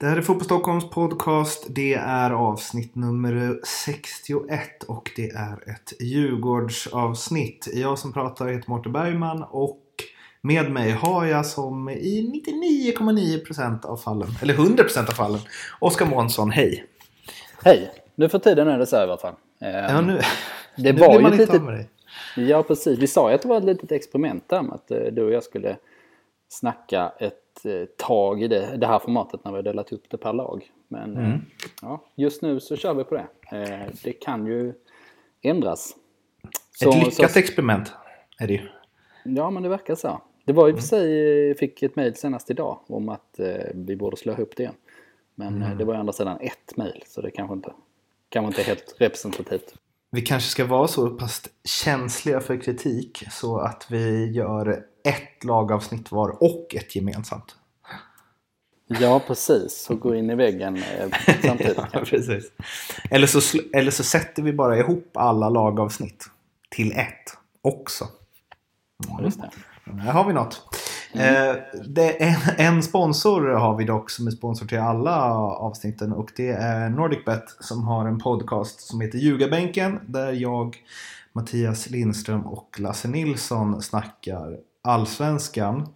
Det här är Fotboll Stockholms podcast. Det är avsnitt nummer 61 och det är ett Djurgårdsavsnitt. Jag som pratar heter Mårten Bergman och med mig har jag som i 99,9% av fallen, eller 100% av fallen, Oskar Månsson. Hej! Hej! Nu för tiden är det så här i alla fall. Ja, nu, det nu var ju man ett inte litet... ha med dig. Ja, precis. Vi sa ju att det var ett litet experiment där med att eh, du och jag skulle snacka ett eh, tag i det, det här formatet när vi har delat upp det per lag. Men eh, Mm. ja, just nu så kör vi på det. Eh, Det kan ju ändras. Ett Så- lyckat så- experiment är det ju. Ja, men det verkar så. Det var ju Mm. för sig, jag fick ett mejl senast idag om att vi borde slå ihop det igen. Men Mm. det var ju andra sidan ett mejl, så det kanske inte, kanske inte är helt representativt. Vi kanske ska vara så pass känsliga för kritik så att vi gör ett lagavsnitt var och ett gemensamt. Ja, precis. Så gå in i väggen eh, samtidigt. ja, precis. Eller så, eller så sätter vi bara ihop alla lagavsnitt till ett också. Just det. Här har vi något. Mm. Eh, det en, en sponsor har vi dock som är sponsor till alla avsnitten och det är NordicBet som har en podcast som heter Ljugarbänken där jag, Mattias Lindström och Lasse Nilsson snackar allsvenskan.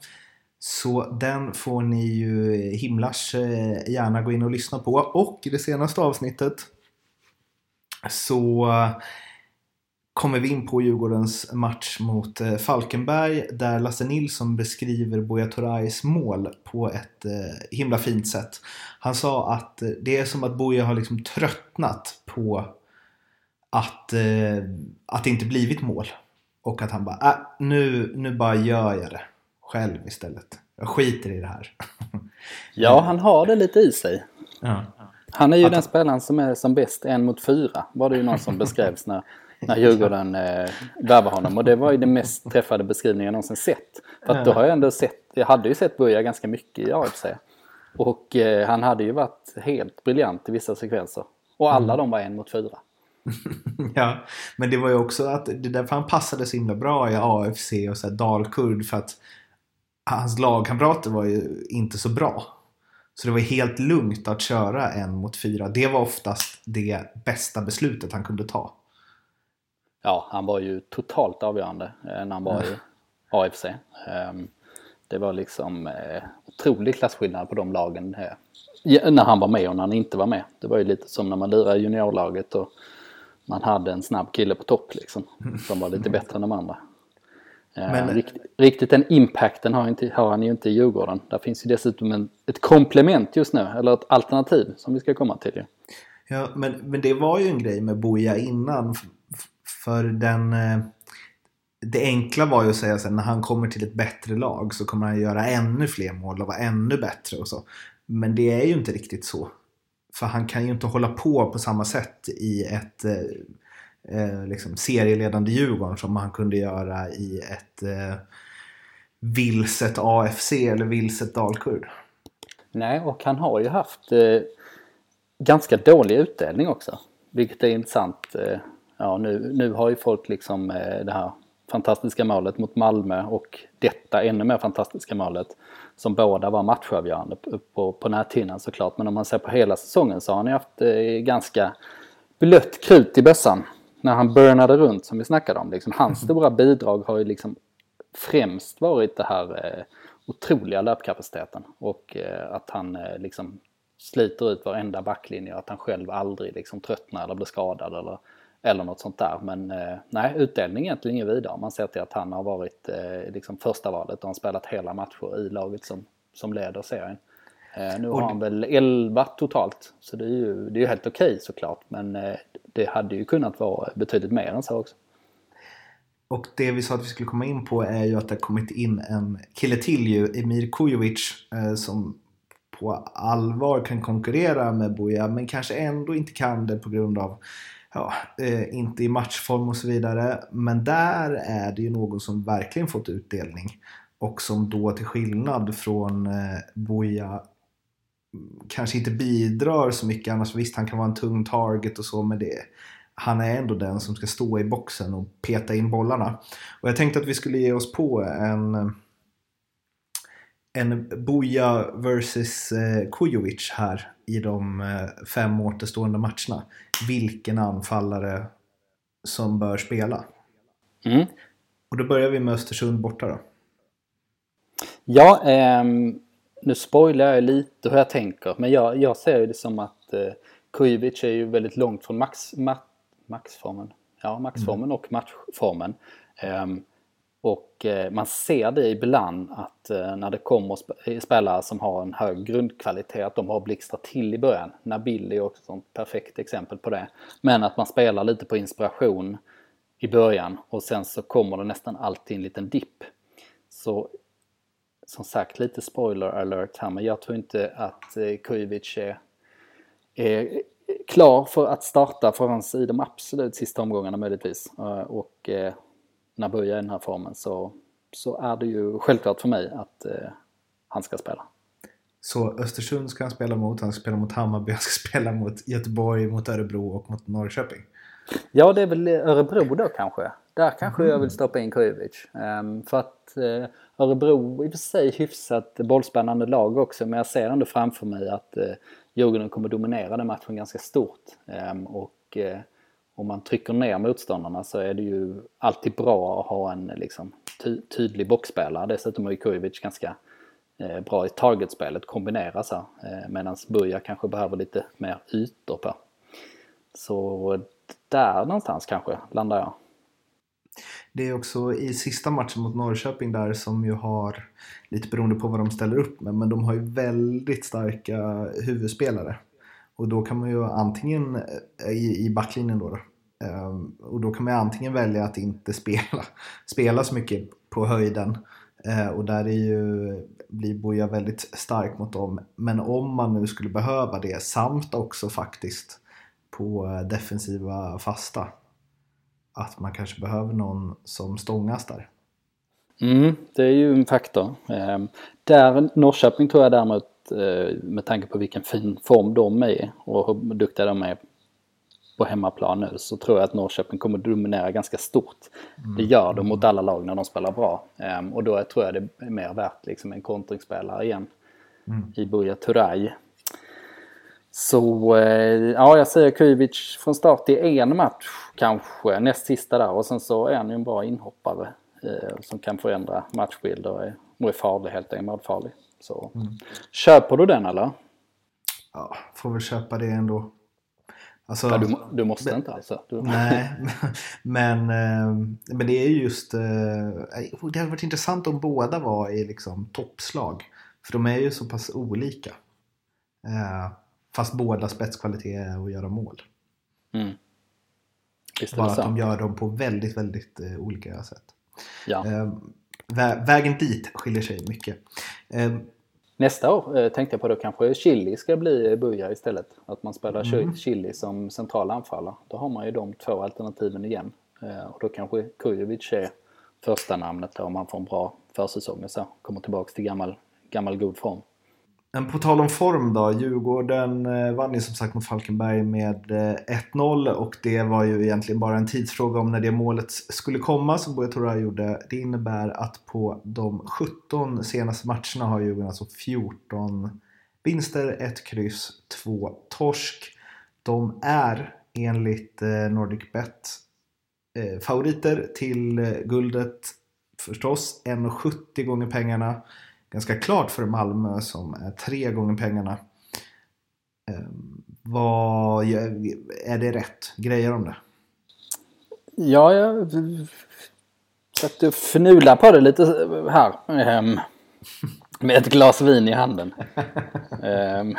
Så den får ni ju himlars eh, gärna gå in och lyssna på. Och i det senaste avsnittet så kommer vi in på Djurgårdens match mot eh, Falkenberg där Lasse Nilsson beskriver Buya Turais mål på ett eh, himla fint sätt. Han sa att eh, det är som att Buya har liksom tröttnat på att, att det inte blivit mål. Och att han bara, äh, nu, nu bara gör jag det själv istället. Jag skiter i det här. Ja, han har det lite i sig. Ja. Han är ju Att- den spelaren som är som bäst en mot fyra. Var det ju någon som beskrevs när, när Djurgården eh, värvade honom. Och det var ju den mest träffade beskrivningen jag någonsin sett. För att då har jag ändå sett, jag hade ju sett Buja ganska mycket i AFC. Och eh, han hade ju varit helt briljant i vissa sekvenser. Och alla de var en mot fyra. Ja, men det var ju också att det är därför han passade så himla bra i AFC och så här Dalkurd för att hans lagkamrater var ju inte så bra. Så det var helt lugnt att köra en mot fyra. Det var oftast det bästa beslutet han kunde ta. Ja, han var ju totalt avgörande eh, när han var i AFC. Ehm, Det var liksom eh, otrolig klasskillnad på de lagen eh, när han var med och när han inte var med. Det var ju lite som när man lirade juniorlaget och man hade en snabb kille på topp liksom. Som var lite bättre än de andra. Eh, Men- rikt, riktigt den impacten har, inte, har han ju inte i Djurgården. Där finns ju dessutom en, ett komplement just nu, eller ett alternativ som vi ska komma till. Ja, men, men det var ju en grej med Boja innan. För den... Eh, det enkla var ju att säga att när han kommer till ett bättre lag så kommer han göra ännu fler mål och vara ännu bättre och så. Men det är ju inte riktigt så. För han kan ju inte hålla på på samma sätt i ett eh, eh liksom serieledande Djurgården som han kunde göra i ett eh, vilset AFC eller vilset Dalkurd. Nej, och han har ju haft eh, ganska dålig utdelning också. Vilket är intressant. Eh, ja, nu, nu har ju folk liksom eh, det här fantastiska målet mot Malmö och detta ännu mer fantastiska målet som båda var matchavgörande på, på, näthinnan såklart. Men om man ser på hela säsongen så har han ju haft eh, ganska blött krut i bössan när han burnade runt som vi snackade om. Liksom, hans stora bidrag har ju liksom främst varit det här eh, otroliga löpkapaciteten och eh, att han eh, liksom sliter ut varenda backlinje och att han själv aldrig liksom tröttnar eller blir skadad eller, eller något sånt där. Men eh, nej, utdelning är egentligen ingen vidare. Man ser till att han har varit eh, liksom första valet och han spelat hela matcher i laget som, som leder serien. Eh, nu har han väl 11 totalt, så det är ju, det är ju helt okej såklart. Men eh, det hade ju kunnat vara betydligt mer än så också. Och det vi sa att vi skulle komma in på är ju att det har kommit in en kille till ju, Emir Kujovic, eh, som på allvar kan konkurrera med Buja men kanske ändå inte kan det på grund av ja, eh, inte i matchform och så vidare. Men där är det ju någon som verkligen fått utdelning och som då till skillnad från eh, kanske inte bidrar så mycket annars. Visst, han kan vara en tung target och så men det han är ändå den som ska stå i boxen och peta in bollarna. Och jag tänkte att vi skulle ge oss på en eh, en Buja versus eh, Kujovic här i de eh, fem återstående matcherna. Vilken anfallare som bör spela. Mm. Och då börjar vi med Östersund borta då. Ja, ehm, nu spoilar jag lite hur jag tänker. Men jag, jag ser det som att eh, Kujovic är ju väldigt långt från max, ma, maxformen. Ja, maxformen mm. och matchformen. Um, och eh, man ser det ibland att eh, när det kommer eh, spelare som har en hög grundkvalitet att de har blixtrat till i början. Nabil är också ett perfekt exempel på det. Men att man spelar lite på inspiration i början och sen så kommer det nästan alltid en liten dipp. Så som sagt lite spoiler alert här men jag tror inte att Kujovic är, är klar för att starta förrän i de absolut sista omgångarna möjligtvis. Och Buja i den här formen så, så är det ju självklart för mig att uh, han ska spela. Så Östersund ska han spela mot, han ska spela mot Hammarby, han ska spela mot Göteborg, mot Örebro och mot Norrköping? Ja, det är väl Örebro då kanske. Där kanske mm. jag vill stoppa in Kujovic. Um, för att uh, Örebro i och för sig hyfsat bollspännande lag också men jag ser ändå framför mig att uh, Djurgården kommer dominera den matchen ganska stort. Um, och uh, om man trycker ner motståndarna så är det ju alltid bra att ha en liksom, ty tydlig boxspelare. Dessutom är ju Kujovic ganska eh, bra i targetspelet, kombineras här. Eh, Medan Buja kanske behöver lite mer ytor på. Så där någonstans kanske landar jag. Det är också i sista matchen mot Norrköping där som ju har, lite beroende på vad de ställer upp med, men de har ju väldigt starka huvudspelare. Och då kan man ju antingen, eh, i, i backlinjen då, då ehm, och då kan man antingen välja att inte spela, spela så mycket på höjden. Eh, och där är ju, blir Boja väldigt stark mot dem. Men om man nu skulle behöva det, samt också faktiskt på eh, defensiva fasta, att man kanske behöver någon som stångas där. Mm, det är ju en faktor. Ehm, där Norrköping tror jag däremot med tanke på vilken fin form de är och hur duktiga de är på hemmaplan nu så tror jag att Norrköping kommer dominera ganska stort. Mm. Det gör de mot alla lag när de spelar bra. Um, och då tror jag det är mer värt liksom en kontringsspelare igen mm. i Buya Turay. Så eh, ja, jag säger Kujovic från start i en match kanske, näst sista där. Och sen så är han ju en bra inhoppare eh, som kan förändra matchbilder och är farlig helt enkelt, målfarlig. Så mm. köper du den eller? Ja, får väl köpa det ändå. Alltså, ja, du, du, måste men, inte alltså? Du... Nej, men, eh, men det är just... Eh, det hade varit intressant om båda var i liksom toppslag. För de är ju så pass olika. Eh, Fast båda spetskvalitet är att göra mål. Mm. Bara att de gör dem på väldigt, väldigt eh, olika sätt. Ja. Vä vägen dit skiljer sig mycket. Eh, Nästa år eh, tänkte jag på då kanske Chili ska bli Buja istället. Att man spelar mm. Chili som central anfallare. Då har man ju de två alternativen igen. Eh, och då kanske Kujovic är första namnet då om man får en bra försäsong och så. Kommer tillbaks till gammal, gammal god form. Men på tal om form då. Djurgården eh, vann ju som sagt mot Falkenberg med eh, 1-0 och det var ju egentligen bara en tidsfråga om när det målet skulle komma som Buya Turay gjorde. Det innebär att på de 17 senaste matcherna har Djurgården alltså 14 vinster, 1 kryss, 2 torsk. De är enligt NordicBet Nordic Bet favoriter till guldet förstås. 1,70 gånger pengarna ganska klart för Malmö som är tre gånger pengarna. Ehm, vad, är det rätt? Grejer de det? Ja, jag satt och fnula på det lite här. Ehm, med ett glas vin i handen. Ehm,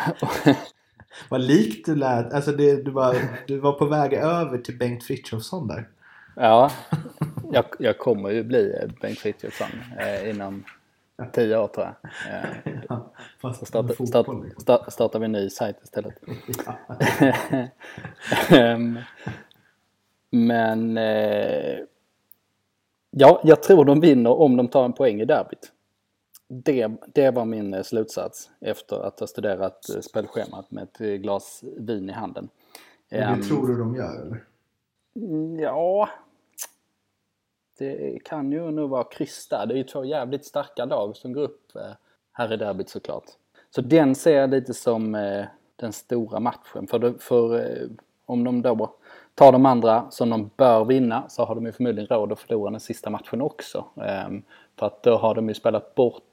vad likt du lät. Alltså det, du, var, du var på väg över till Bengt Frithiofsson där. Ja, jag, jag kommer ju bli Bengt Frithiofsson eh, inom Tio år tror jag. Ja, så starta, start, liksom. start, startar vi en ny sajt istället. Ehm, men eh, ja, jag tror de vinner om de tar en poäng i derbyt. Det, det var min eh, slutsats efter att ha studerat eh, spelschemat med ett glas vin i handen. Och det um, tror du de gör eller? Ja, det kan ju nog vara kryss. Det är ju två jävligt starka lag som går upp. Eh, här i derbyt såklart. Så den ser jag lite som eh, den stora matchen. För, de, för eh, om de då tar de andra som de bör vinna så har de ju förmodligen råd att förlora den sista matchen också. Ehm, för att då har de ju spelat bort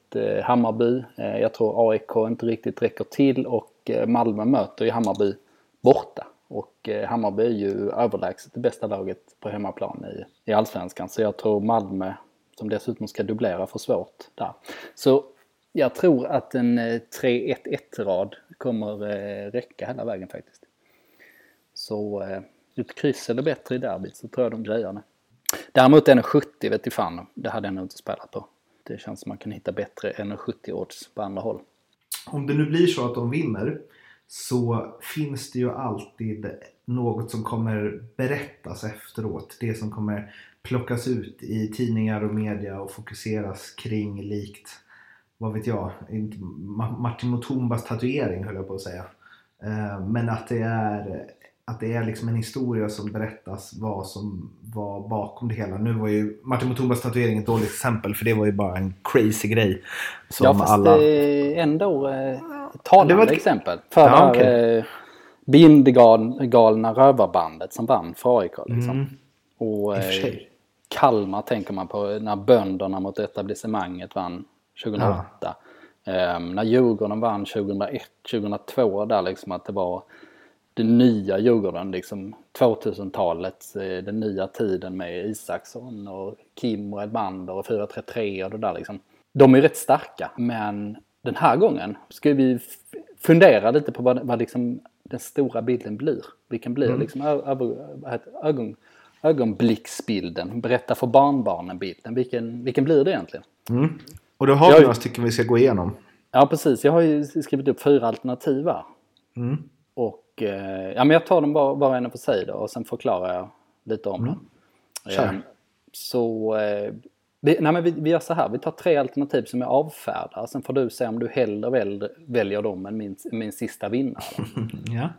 Hammarby. Jag tror AIK inte riktigt räcker till och Malmö möter ju Hammarby borta. Och eh, Hammarby är ju överlägset det bästa laget på hemmaplan i, i Allsvenskan. Så jag tror Malmö, som dessutom ska dubblera, får svårt där. Så jag tror att en eh, 3-1-1-rad kommer eh, räcka hela vägen faktiskt. Så ett kryss eller bättre i derbyt så tror jag de grejar det. Däremot 1,70 vet jag fan, det hade jag nog inte spelat på. Det känns som man kan hitta bättre 1,70 odds på andra håll. Om det nu blir så att de vinner så finns det ju alltid något som kommer berättas efteråt. Det som kommer plockas ut i tidningar och media och fokuseras kring likt, vad vet jag, Martin Mutumbas tatuering höll jag på att säga. Eh, men att det är att det är liksom en historia som berättas vad som var bakom det hela. Nu var ju Martin Mutumbas tatuering ett dåligt exempel för det var ju bara en crazy grej. Som ja fast alla... ändå eh, talande det ett... exempel. För ja, okay. eh, bindgalna rövarbandet som vann för AIK. Liksom. Mm. Och eh, Kalmar tänker man på när bönderna mot etablissemanget vann 2008. Ja. Eh, när Djurgården vann 2001, 2002 där liksom att det var den nya Djurgården, liksom 2000-talet, eh, den nya tiden med Isaksson och Kim och Edmander och 433 och det där liksom. De är rätt starka, men den här gången ska vi fundera lite på vad, vad liksom den stora bilden blir. Vilken blir mm. liksom ögon, ögonblicksbilden? Berätta för barnbarnen bilden. Vilken, vilken blir det egentligen? Mm. Och då har vi några stycken vi ska gå igenom. Ja precis, jag har ju skrivit upp fyra alternativ här. Mm. Och Eh, ja, men jag tar dem var, var och en för sig då och sen förklarar jag lite om mm. dem. Kör. Eh, så eh, vi, nej, men vi, vi gör så här, vi tar tre alternativ som jag avfärdar. Sen får du se om du hellre väl, väljer dem än min, min sista vinnare. ja.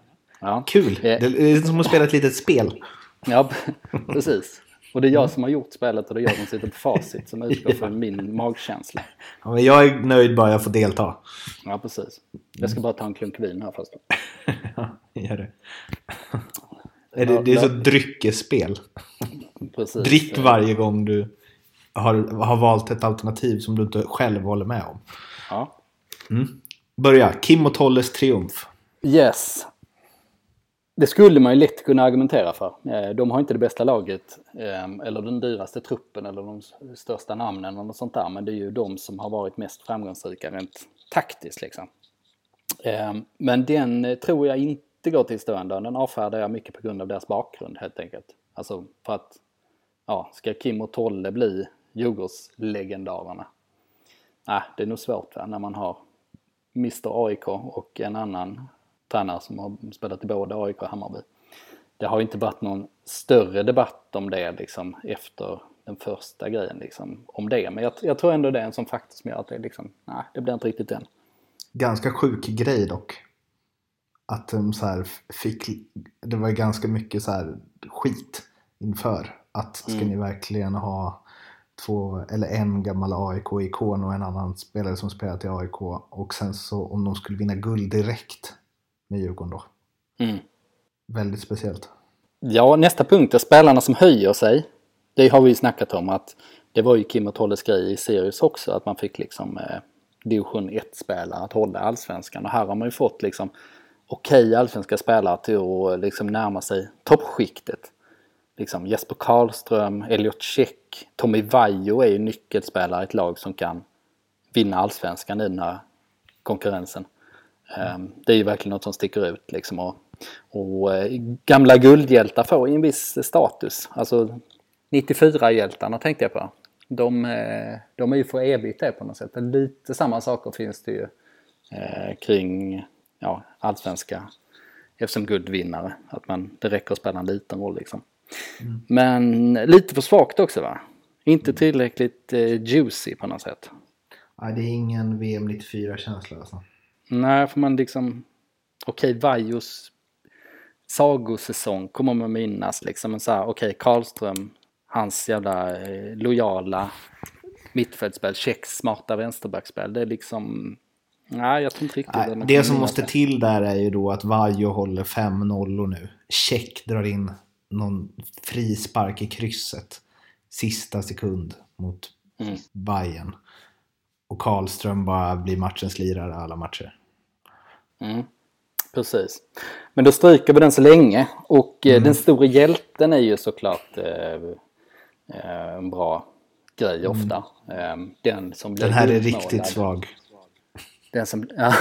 ja. Kul! Det är som att spela ett litet spel. Ja, precis. Och det är jag som har gjort spelet och det är jag som sitter på facit som utgår från min magkänsla. Ja, men jag är nöjd bara jag får delta. Ja, precis. Jag ska bara ta en klunk vin här först. ja, gör det. Är det, det är så dryckesspel. Precis. Drick varje gång du har, har valt ett alternativ som du inte själv håller med om. Ja. Mm. Börja. Kim och Tolles triumf. Yes. Det skulle man ju lätt kunna argumentera för. Eh, de har inte det bästa laget eh, eller den dyraste truppen eller de största namnen eller något sånt där. Men det är ju de som har varit mest framgångsrika rent taktiskt liksom. Eh, men den tror jag inte går till historien. Den avfärdar jag mycket på grund av deras bakgrund helt enkelt. Alltså för att, ja, ska Kim och Tolle bli Djurgårdslegendarerna? Nej, det är nog svårt va? när man har Mr AIK och en annan tränare som har spelat i både AIK och Hammarby. Det har inte varit någon större debatt om det liksom efter den första grejen liksom om det. Men jag, jag tror ändå det är en sån faktor som gör att det liksom, nej, det blir inte riktigt än. Ganska sjuk grej dock. Att de så här fick, det var ganska mycket så här skit inför. Att ska mm. ni verkligen ha två, eller en gammal AIK-ikon och en annan spelare som spelat i AIK. Och sen så om de skulle vinna guld direkt med Djurgården då. Mm. Väldigt speciellt. Ja, nästa punkt är spelarna som höjer sig. Det har vi ju snackat om att det var ju Kim och Tolles grej i Sirius också att man fick liksom eh, division 1-spelare att hålla allsvenskan och här har man ju fått liksom okej okay, allsvenska spelare till att liksom närma sig toppskiktet. Liksom Jesper Karlström, Elliot Check, Tommy Vaiho är ju nyckelspelare i ett lag som kan vinna allsvenskan i den här konkurrensen. Mm. Det är ju verkligen något som sticker ut liksom. Och, och eh, gamla guldhjältar får en viss status. Alltså 94-hjältarna tänkte jag på. De, eh, de är ju för evigt det på något sätt. Lite samma saker finns det ju eh, kring ja, allsvenska SM-guldvinnare. Att man, det räcker att spela en liten roll liksom. Mm. Men lite för svagt också va? Inte tillräckligt eh, juicy på något sätt. Nej, det är ingen VM 94-känsla alltså. Nej, för man liksom... Okej, okay, Vajos sagosäsong kommer man minnas liksom. Men så här, okej, okay, Karlström, hans jävla eh, lojala mittfältspel, Tjecks smarta vänsterbackspel. Det är liksom... Nej, jag tror inte riktigt Nej, det som måste till där är ju då att Vajo håller fem nollor nu. Check drar in någon frispark i krysset. Sista sekund mot mm. Bayern. Och Karlström bara blir matchens lirare alla matcher. Mm. Precis. Men då stryker vi den så länge och eh, mm. den stora hjälten är ju såklart eh, eh, en bra grej mm. ofta. Mm. den som blir Den här är riktigt svag. Den som, ja,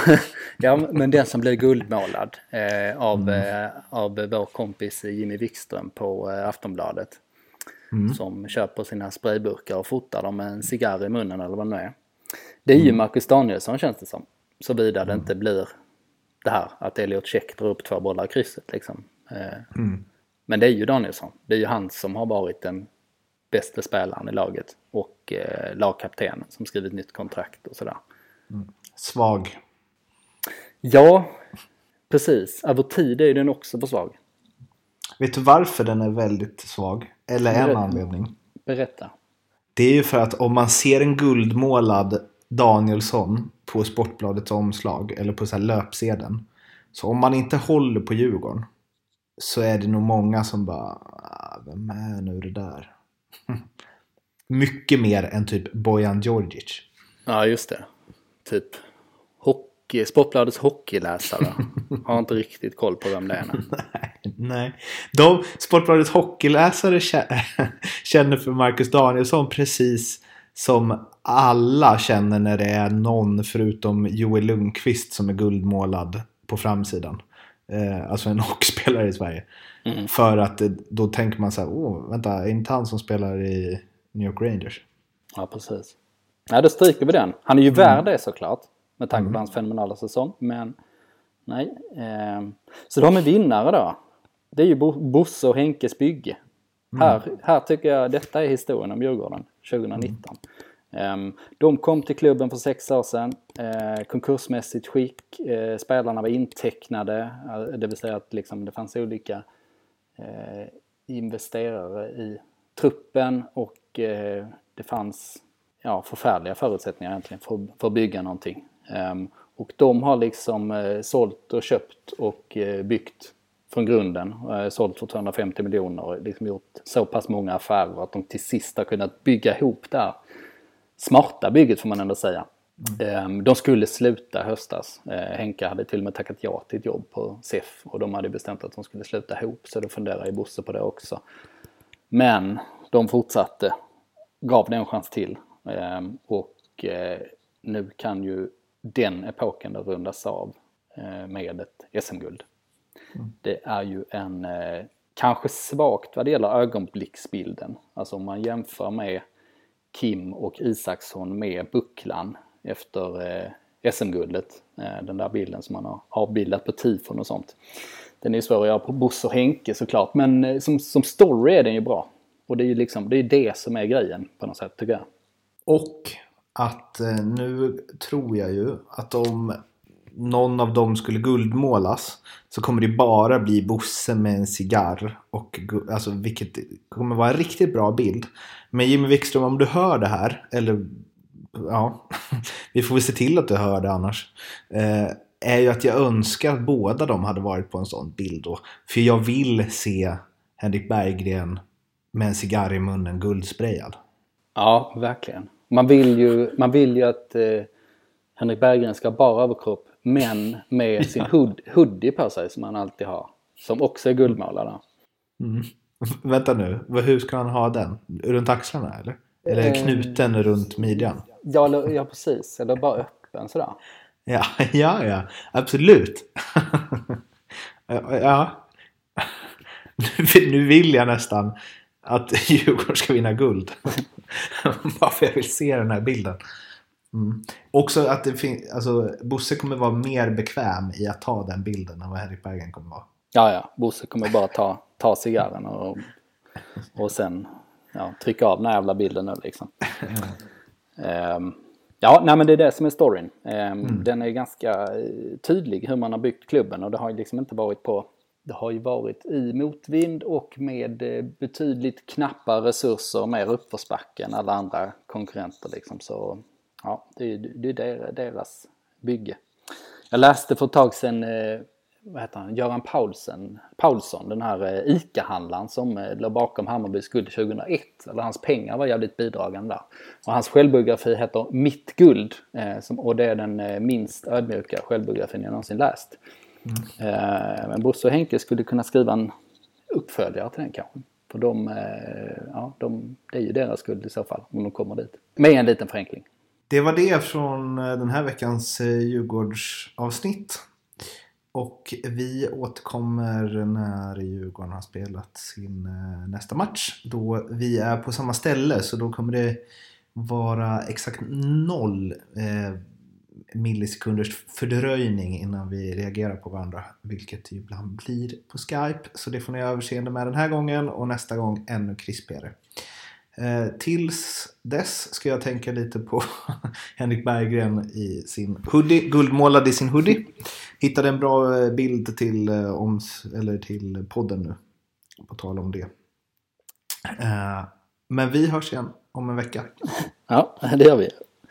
ja, men den som blir guldmålad eh, av, mm. eh, av vår kompis Jimmy Wikström på eh, Aftonbladet. Mm. Som köper sina sprayburkar och fotar dem med en cigarr i munnen eller vad det nu är. Det är ju mm. Marcus Danielsson känns det som. Såvida det inte blir det här att Elliot Check drar upp två bollar i krysset liksom. Eh, mm. Men det är ju Danielsson. Det är ju han som har varit den bästa spelaren i laget och eh, lagkaptenen som skrivit nytt kontrakt och sådär. Svag. Ja, precis. Över tid är den också för svag. Vet du varför den är väldigt svag? Eller en anledning? Berätta. Det är ju för att om man ser en guldmålad Danielsson på Sportbladets omslag eller på så löpsedeln. Så om man inte håller på Djurgården så är det nog många som bara ah, Vem är nu det där? Mycket mer än typ Bojan Djordjic. Ja, just det. Typ hockey, Sportbladets hockeyläsare har inte riktigt koll på vem det är. nej, nej. De, Sportbladets hockeyläsare känner för Marcus Danielsson precis som alla känner när det är någon förutom Joel Lundqvist som är guldmålad på framsidan. Eh, alltså en hockeyspelare i Sverige. Mm. För att då tänker man så här, åh, vänta, är inte han som spelar i New York Rangers? Ja, precis. Ja, då stryker vi den. Han är ju mm. värd det såklart. Med tanke på mm. hans fenomenala säsong. Men nej. Eh, så de är vinnare då. Det är ju Bosse och Henkes bygge. Mm. Här, här tycker jag detta är historien om Djurgården 2019. Mm. De kom till klubben för sex år sedan. Eh, konkursmässigt skick. Eh, spelarna var intecknade. Eh, det vill säga att liksom det fanns olika investerare i truppen och det fanns ja, förfärliga förutsättningar egentligen för, för att bygga någonting. Och de har liksom sålt och köpt och byggt från grunden. Eh, sålt för 250 miljoner och liksom gjort så pass många affärer att de till sist har kunnat bygga ihop det här smarta bygget får man ändå säga. Mm. De skulle sluta höstas. Eh, Henka hade till och med tackat ja till ett jobb på SEF och de hade bestämt att de skulle sluta ihop så då funderar ju Bosse på det också. Men de fortsatte, gav det en chans till ehm, och eh, nu kan ju den epoken rundas av med ett SM-guld. Det är ju en eh, kanske svagt vad det gäller ögonblicksbilden. Alltså om man jämför med Kim och Isaksson med bucklan efter eh, SM-guldet. Eh, den där bilden som man har avbildat på tifon och sånt. Den är ju svår att göra på Bosse och Henke såklart men eh, som, som story är den ju bra. Och det är ju liksom, det är det som är grejen på något sätt tycker jag. Och att eh, nu tror jag ju att om någon av dem skulle guldmålas så kommer det bara bli Bosse med en cigarr. Och, alltså, vilket kommer vara en riktigt bra bild. Men Jimmy Wikström, om du hör det här, eller ja, vi får väl se till att du hör det annars. Eh, är ju att jag önskar att båda de hade varit på en sån bild då. För jag vill se Henrik Berggren med en cigarr i munnen guldsprayad. Ja, verkligen. Man vill ju, man vill ju att eh, Henrik Berggren ska bara överkropp men med sin hood, hoodie på sig som han alltid har. Som också är guldmålad. Mm. Vänta nu, hur ska han ha den? Runt axlarna eller? Eller eh, knuten runt midjan? Ja, ja, precis. Eller bara öppen sådär. Ja, ja, ja. Absolut. ja. Nu vill jag nästan att Djurgården ska vinna guld. Bara för jag vill se den här bilden. Mm. Också att det finns, alltså Bosse kommer vara mer bekväm i att ta den bilden än vad Henrik Bergen kommer vara. Ja, ja. Bosse kommer bara ta, ta cigarren och, och sen ja, trycka av den här jävla bilden nu liksom. um, ja, nej men det är det som är storyn. Um, mm. Den är ganska eh, tydlig hur man har byggt klubben och det har liksom inte varit på det har ju varit i motvind och med eh, betydligt knappa resurser, mer uppförsbacke än alla andra konkurrenter. Liksom. Så ja, det är, det är deras bygge. Jag läste för ett tag sedan eh, vad heter han, Göran Paulsen, Paulsson, den här eh, ICA-handlaren som låg bakom Hammarbys guld 2001. Eller hans pengar var jävligt bidragande där. Och hans självbiografi heter Mitt guld och det är den minst ödmjuka självbiografin jag någonsin läst. Mm. Men Bosse och Henke skulle kunna skriva en uppföljare till den kanske. För de, eh, ja, de, det är ju deras skuld i så fall om de kommer dit. Med en liten förenkling. Det var det från eh, den här veckans Djurgårdsavsnitt. Och vi återkommer när Djurgården har spelat sin nästa match. Då vi är på samma ställe så då kommer det vara exakt noll eh, millisekunders fördröjning innan vi reagerar på varandra. Vilket det ibland blir på Skype. Så det får ni överseende med den här gången och nästa gång ännu krispigare. Eh, tills dess ska jag tänka lite på Henrik Berggren i sin hoodie, guldmålad i sin hoodie. Hittade en bra eh, bild till, eh, oms, eller till podden nu. På tal om det. Eh, men vi hörs igen om en vecka. Ja, det gör vi.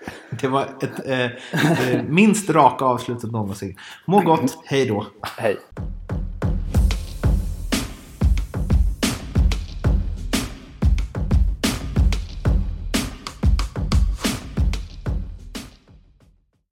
Det var ett eh, minst raka avslutet någonsin. Må gott, hej då. Hej.